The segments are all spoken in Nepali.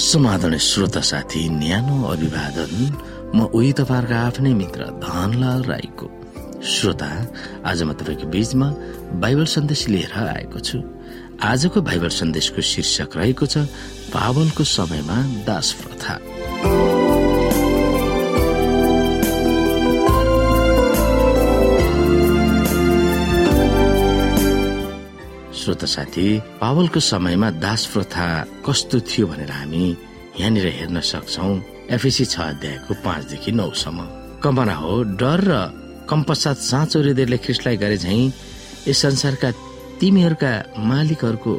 समाधान श्रोता साथी न्यानो अभिवादन। म उही तपाईँहरूको आफ्नै मित्र धनलाल राईको। श्रोता आज म तपाईँको बीचमा बाइबल सन्देश लिएर आएको छु। आजको बाइबल सन्देशको शीर्षक रहेको छ पावलको समयमा दास प्रथा श्रोत साथी पावलको समयमा दास प्रथा कस्तो थियो भनेर हामी यहाँनिर हेर्न सक्छौ। एफएसी छ अध्यायको पाँचदेखि नौसम्म। कमरा हो डर र कम पश्चात साँचो हृदयले ख्रिस्टलाई गरे झै यस संसारका तिमीहरूका मालिकहरूको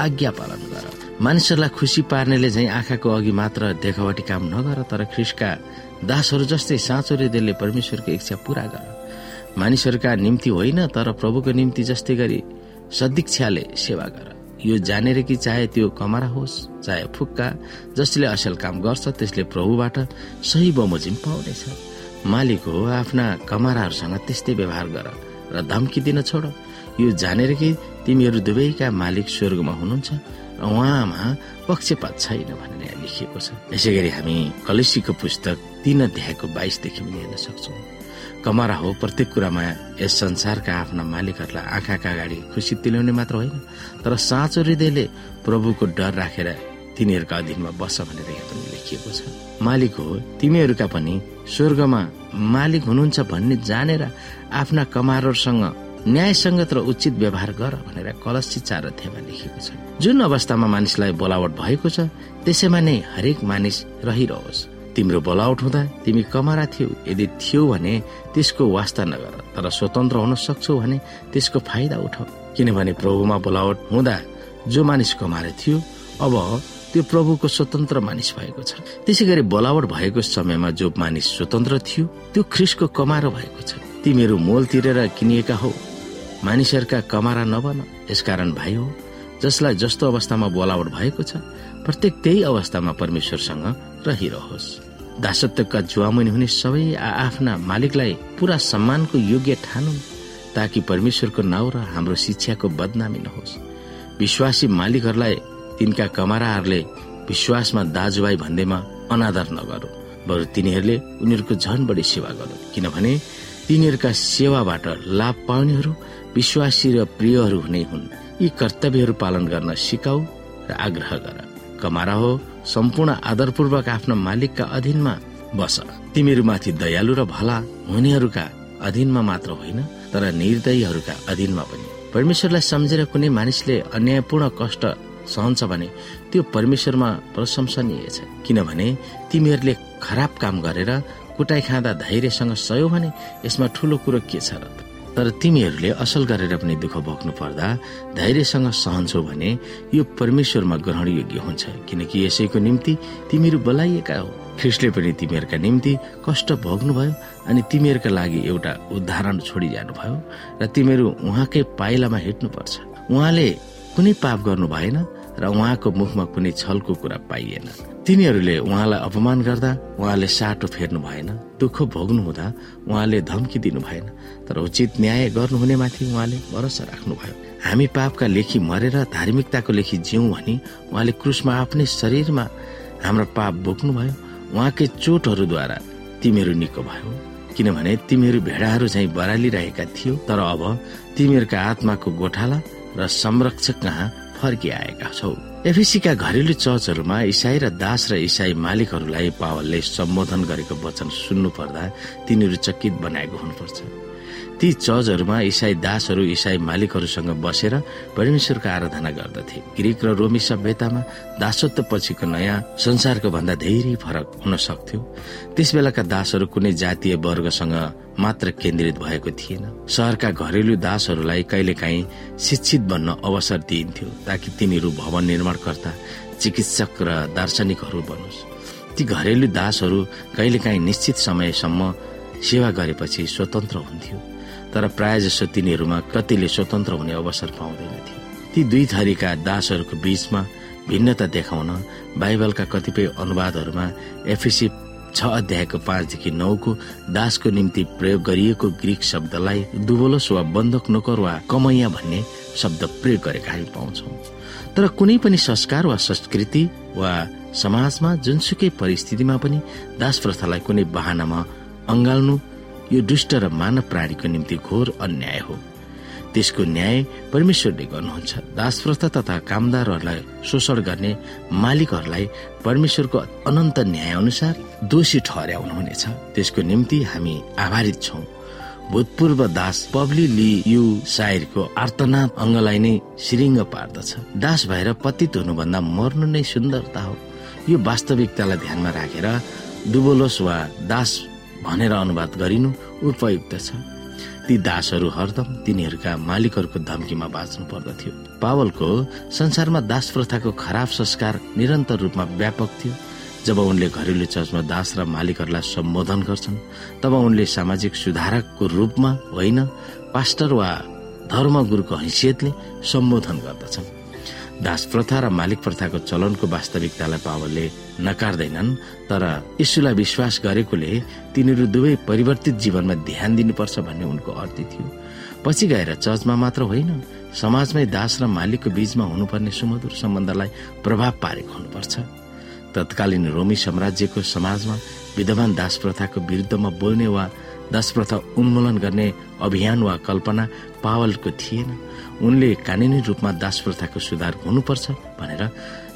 आज्ञा पालन गर। मानिसहरूलाई खुसी पार्नेले झै आँखाको अघि मात्र देखावटी काम नगर तर ख्रिस्टका दासहरू जस्तै साँचो हृदयले परमेश्वरको इच्छा पूरा गर। मानिसहरूका निम्ति होइन तर प्रभुको निम्ति जस्तै गरी सदिक्षाले सेवा गर। यो जानेर कि चाहे त्यो कमरा होस् चाहे फुक्का जसले असल काम गर्छ त्यसले प्रभुबाट सही बमोजिम पाउनेछ। मालिक हो आफ्ना कमराहरूसँग त्यस्तै व्यवहार गर र धम्की दिन छोड। यो जानेर कि तिमीहरू दुवैका मालिक स्वर्गमा हुनुहुन्छ र उहाँमा पक्षपात छैन भनेर लेखिएको छ। यसै गरी हामी कलेसीको पुस्तक तीन अध्यायको बाइसदेखि पनि हेर्न सक्छौँ। कमरा हो प्रत्येक कुरामा यस संसारका आफ्ना मालिकहरूलाई आँखाका अगाडि खुसी तिल्याउने मात्र होइन तर साँचो हृदयले प्रभुको डर राखेर तिनीहरूका अधीनमा बस भनेर यहाँ पनि लेखिएको छ। मालिक हो तिमीहरूका पनि स्वर्गमा मालिक हुनुहुन्छ भन्ने जानेर आफ्ना कमारहरूसँग न्यायसङ्गत र उचित व्यवहार गर भनेर कलसी चार अध्यायमा लेखिएको छ। जुन अवस्थामा मानिसलाई बोलावट भएको छ त्यसैमा नै हरेक मानिस रहिरहोस्। तिम्रो बोलावट हुँदा तिमी कमारा थियौ। यदि थियो भने त्यसको वास्ता नगर तर स्वतन्त्र हुन सक्छौ भने त्यसको फाइदा उठाऊ किनभने प्रभुमा बोलावट हुँदा जो मानिस कमारा थियो अब त्यो प्रभुको स्वतन्त्र मानिस भएको छ। त्यसै गरी बोलावट भएको समयमा जो मानिस स्वतन्त्र थियो त्यो ख्रिसको कमारो भएको छ। तिमीहरू मोल तिरेर किनिएका हो। मानिसहरूका कमारा नबन यसकारण भाइ हो जसलाई जस्तो अवस्थामा बोलावट भएको छ प्रत्येक त्यही अवस्थामा परमेश्वरसँग रहिरहोस्। दासत्वका जुवामुनि हुने सबै आफ्ना मालिकलाई पूरा सम्मानको योग्य ठानुन् ताकि परमेश्वरको नाउँ र हाम्रो शिक्षाको बदनामी नहोस्। विश्वासी मालिकहरूलाई तिनका कमाराहरूले विश्वासमा दाजुभाइ भन्दैमा अनादर नगरू बरु तिनीहरूले उनीहरूको झन बढी सेवा गरू किनभने तिनीहरूका सेवाबाट लाभ पाउनेहरू विश्वासी र प्रियहरू हुने हुन्। यी कर्तव्यहरू पालन गर्न सिकाऊ र आग्रह गर। कमारा हो सम्पूर्ण आदरपूर्वक आफ्नो मालिकका अधीनमा बस। तिमीहरूमाथि दयालु र भला हुनेहरूका अधीनमा मात्र होइन तर निर्दयीहरूका अधीनमा पनि। परमेश्वरलाई सम्झेर कुनै मानिसले अन्यायपूर्ण कष्ट सहन्छ भने त्यो परमेश्वरमा प्रशंसनीय छ। किनभने तिमीहरूले खराब काम गरेर कुटाइ खाँदा धैर्यसँग सयो भने यसमा ठुलो कुरो के छ र? तर तिमीहरूले असल गरेर पनि दुःख भोग्नु पर्दा धैर्यसँग सहन्छौ भने यो परमेश्वरमा ग्रहण योग्य हुन्छ किनकि यसैको निम्ति तिमीहरू बोलाइएका हो। ख्रिस्टले पनि तिमीहरूका निम्ति कष्ट भोग्नुभयो अनि तिमीहरूका लागि एउटा उदाहरण छोडी जानुभयो र तिमीहरू उहाँकै पाइलामा हिँड्नुपर्छ। उहाँले कुनै पाप गर्नु भएन र उहाँको मुखमा कुनै छलको कुरा पाइएन। तिनीहरूले उहाँलाई अपमान गर्दा उहाँले साटो फेर्नु भएन दुःख भोग्नु हुँदा उहाँले धम्की दिनु भएन तर उचित न्याय गर्नुहुने माथि उहाँले भरोसा राख्नुभयो। हामी पापका लेखी मरेर धार्मिकताको लेखी जिउ भनी उहाँले क्रुसमा आफ्नै शरीरमा हाम्रो पाप बोक्नुभयो। उहाँकै चोटहरूद्वारा तिमीहरू निको भयो। किनभने तिमीहरू भेडाहरू चाहिँ बरालिरहेका थियो तर अब तिमीहरूका आत्माको गोठाला र संरक्षक कहाँ फर्किआएका छौ। एफिसीका घरेलु चर्चहरूमा इसाई र दास र इसाई मालिकहरूलाई पावलले सम्बोधन गरेको वचन सुन्नु पर्दा तिनीहरू चकित बनाएको हुनुपर्छ। ती चर्चहरूमा इसाई दासहरू इसाई मालिकहरूसँग बसेर परमेश्वरको आराधना गर्दथे। ग्रिक र रोमी सभ्यतामा दासत्व पछिको नयाँ संसारको भन्दा धेरै फरक हुन सक्थ्यो। त्यस बेलाका दासहरू कुनै जातीय वर्गसँग मात्र केन्द्रित भएको थिएन। सहरका घरेलु दासहरूलाई कहिलेकाहीँ शिक्षित बन्न अवसर दिइन्थ्यो ताकि तिनीहरू भवन निर्माणकर्ता चिकित्सक र दार्शनिकहरू बनोस्। ती घरेलु दासहरू कहिलेकाहीँ निश्चित समयसम्म सेवा गरेपछि स्वतन्त्र हुन्थ्यो। तर प्राय जसो तिनीहरूमा कतिले स्वतन्त्र हुने अवसर पाउँदैनथे ती दुई थरीका दासहरूको बीचमा भिन्नता देखाउन बाइबलका कतिपय अनुवादहरूमा एफिसी छ अध्यायको पाँचदेखि नौको दासको निम्ति प्रयोग गरिएको ग्रिक शब्दलाई दुबोलस वा बन्धक नोकर वा कमैया भन्ने शब्द प्रयोग गरेका हामी पाउँछौ। तर कुनै पनि संस्कार वा संस्कृति वा समाजमा जुनसुकै परिस्थितिमा पनि दास प्रथालाई कुनै बहानामा अङ्गाल्नु यो दुष्ट र मानव प्राणीको निम्ति घोर अन्याय हो। त्यसको न्याय परमेश्वरले गर्नुहुन्छ। दास प्रथा तथा कामदारहरूलाई शोषण गर्ने मालिकहरूलाई परमेश्वरको अनन्त न्याय अनुसार दोषी ठहर्याउनुहुनेछ। त्यसको निम्ति हामी आभारित छौं। भूतपूर्व दास पब्ली ली यु सायरको आर्तनाथ अङ्गलाई नै सिरिङ्ग पार्दछ। दास भएर पतित हुनुभन्दा मर्नु नै सुन्दरता हो। यो वास्तविकतालाई ध्यानमा राखेर डुबोलोस वा दास भनेर अनुवाद गरिनु उपयुक्त छ। ती दासहरू हरदम तिनीहरूका मालिकहरूको धम्कीमा बाँच्नु पर्दथ्यो। पावलको संसारमा दास प्रथाको खराब संस्कार निरन्तर रूपमा व्यापक थियो। जब उनले घरेलु चर्चमा दास र मालिकहरूलाई सम्बोधन गर्छन् तब उनले सामाजिक सुधारकको रूपमा होइन पास्टर वा धर्मगुरुको हैसियतले सम्बोधन गर्दछन्। दास प्रथा र मालिक प्रथाको चलनको वास्तविकतालाई पावलले नकार्दैनन् तर यीशुलाई विश्वास गरेकोले तिनीहरू दुवै परिवर्तित जीवनमा ध्यान दिनुपर्छ भन्ने उनको अर्थ थियो। पछि गएर चर्चमा मात्र होइन समाजमै दास र मालिकको बीचमा हुनुपर्ने सुमधुर सम्बन्धलाई प्रभाव पारेको हुनुपर्छ। तत्कालीन रोमी साम्राज्यको समाजमा विद्यमान दास प्रथाको विरुद्धमा बोल्ने वा दास प्रथा उन्मूलन गर्ने अभियान वा कल्पना पावलको थिएन। उनले कानुनी रूपमा दास प्रथाको सुधार हुनुपर्छ भनेर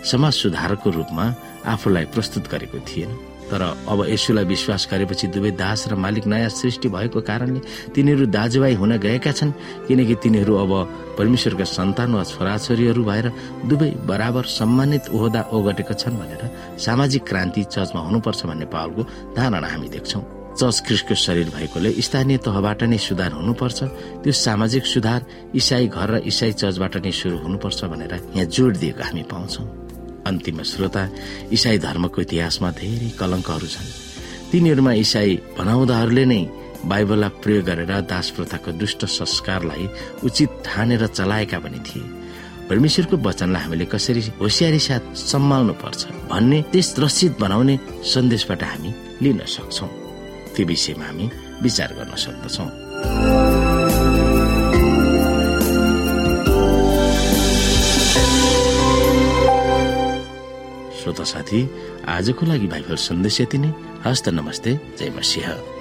समाज सुधारको रूपमा आफूलाई प्रस्तुत गरेको थिएन। तर अब यसुलाई विश्वास गरेपछि दुवै दास र मालिक नयाँ सृष्टि भएको कारणले तिनीहरू दाजुभाइ हुन गएका छन् किनकि तिनीहरू अब परमेश्वरका सन्तान वा छोराछोरीहरू भएर दुवै बराबर सम्मानित ओहदा ओगटेका छन् भनेर सामाजिक क्रान्ति चर्चमा हुनुपर्छ भन्ने पावलको धारणा हामी देख्छौं। चर्च ख्रिस्टको शरीर भएकोले स्थानीय तहबाट नै सुधार हुनुपर्छ। त्यो सामाजिक सुधार इसाई घर र इसाई चर्चबाट नै शुरू हुनुपर्छ भनेर यहाँ जोड दिएको हामी पाउँछौं। अन्तिम श्रोता इसाई धर्मको इतिहासमा धेरै कलङ्कहरू छन्। तिनीहरूमा इसाई भनाउँदाहरूले नै बाइबललाई प्रयोग गरेर दास प्रथाको दुष्ट संस्कारलाई उचित ठानेर चलाएका पनि थिए। परमेश्वरको वचनलाई हामीले कसरी होसियारी साथ सम्हाल्नु पर्छ भन्ने त्यस रसिद बनाउने सन्देशबाट हामी लिन सक्छौ। त्यो विषयमा हामी विचार गर्न सक्दछौ। श्रोता साथी आजको लागि बाइबल सन्देश यति नै। हस्त नमस्ते जय मसिंह।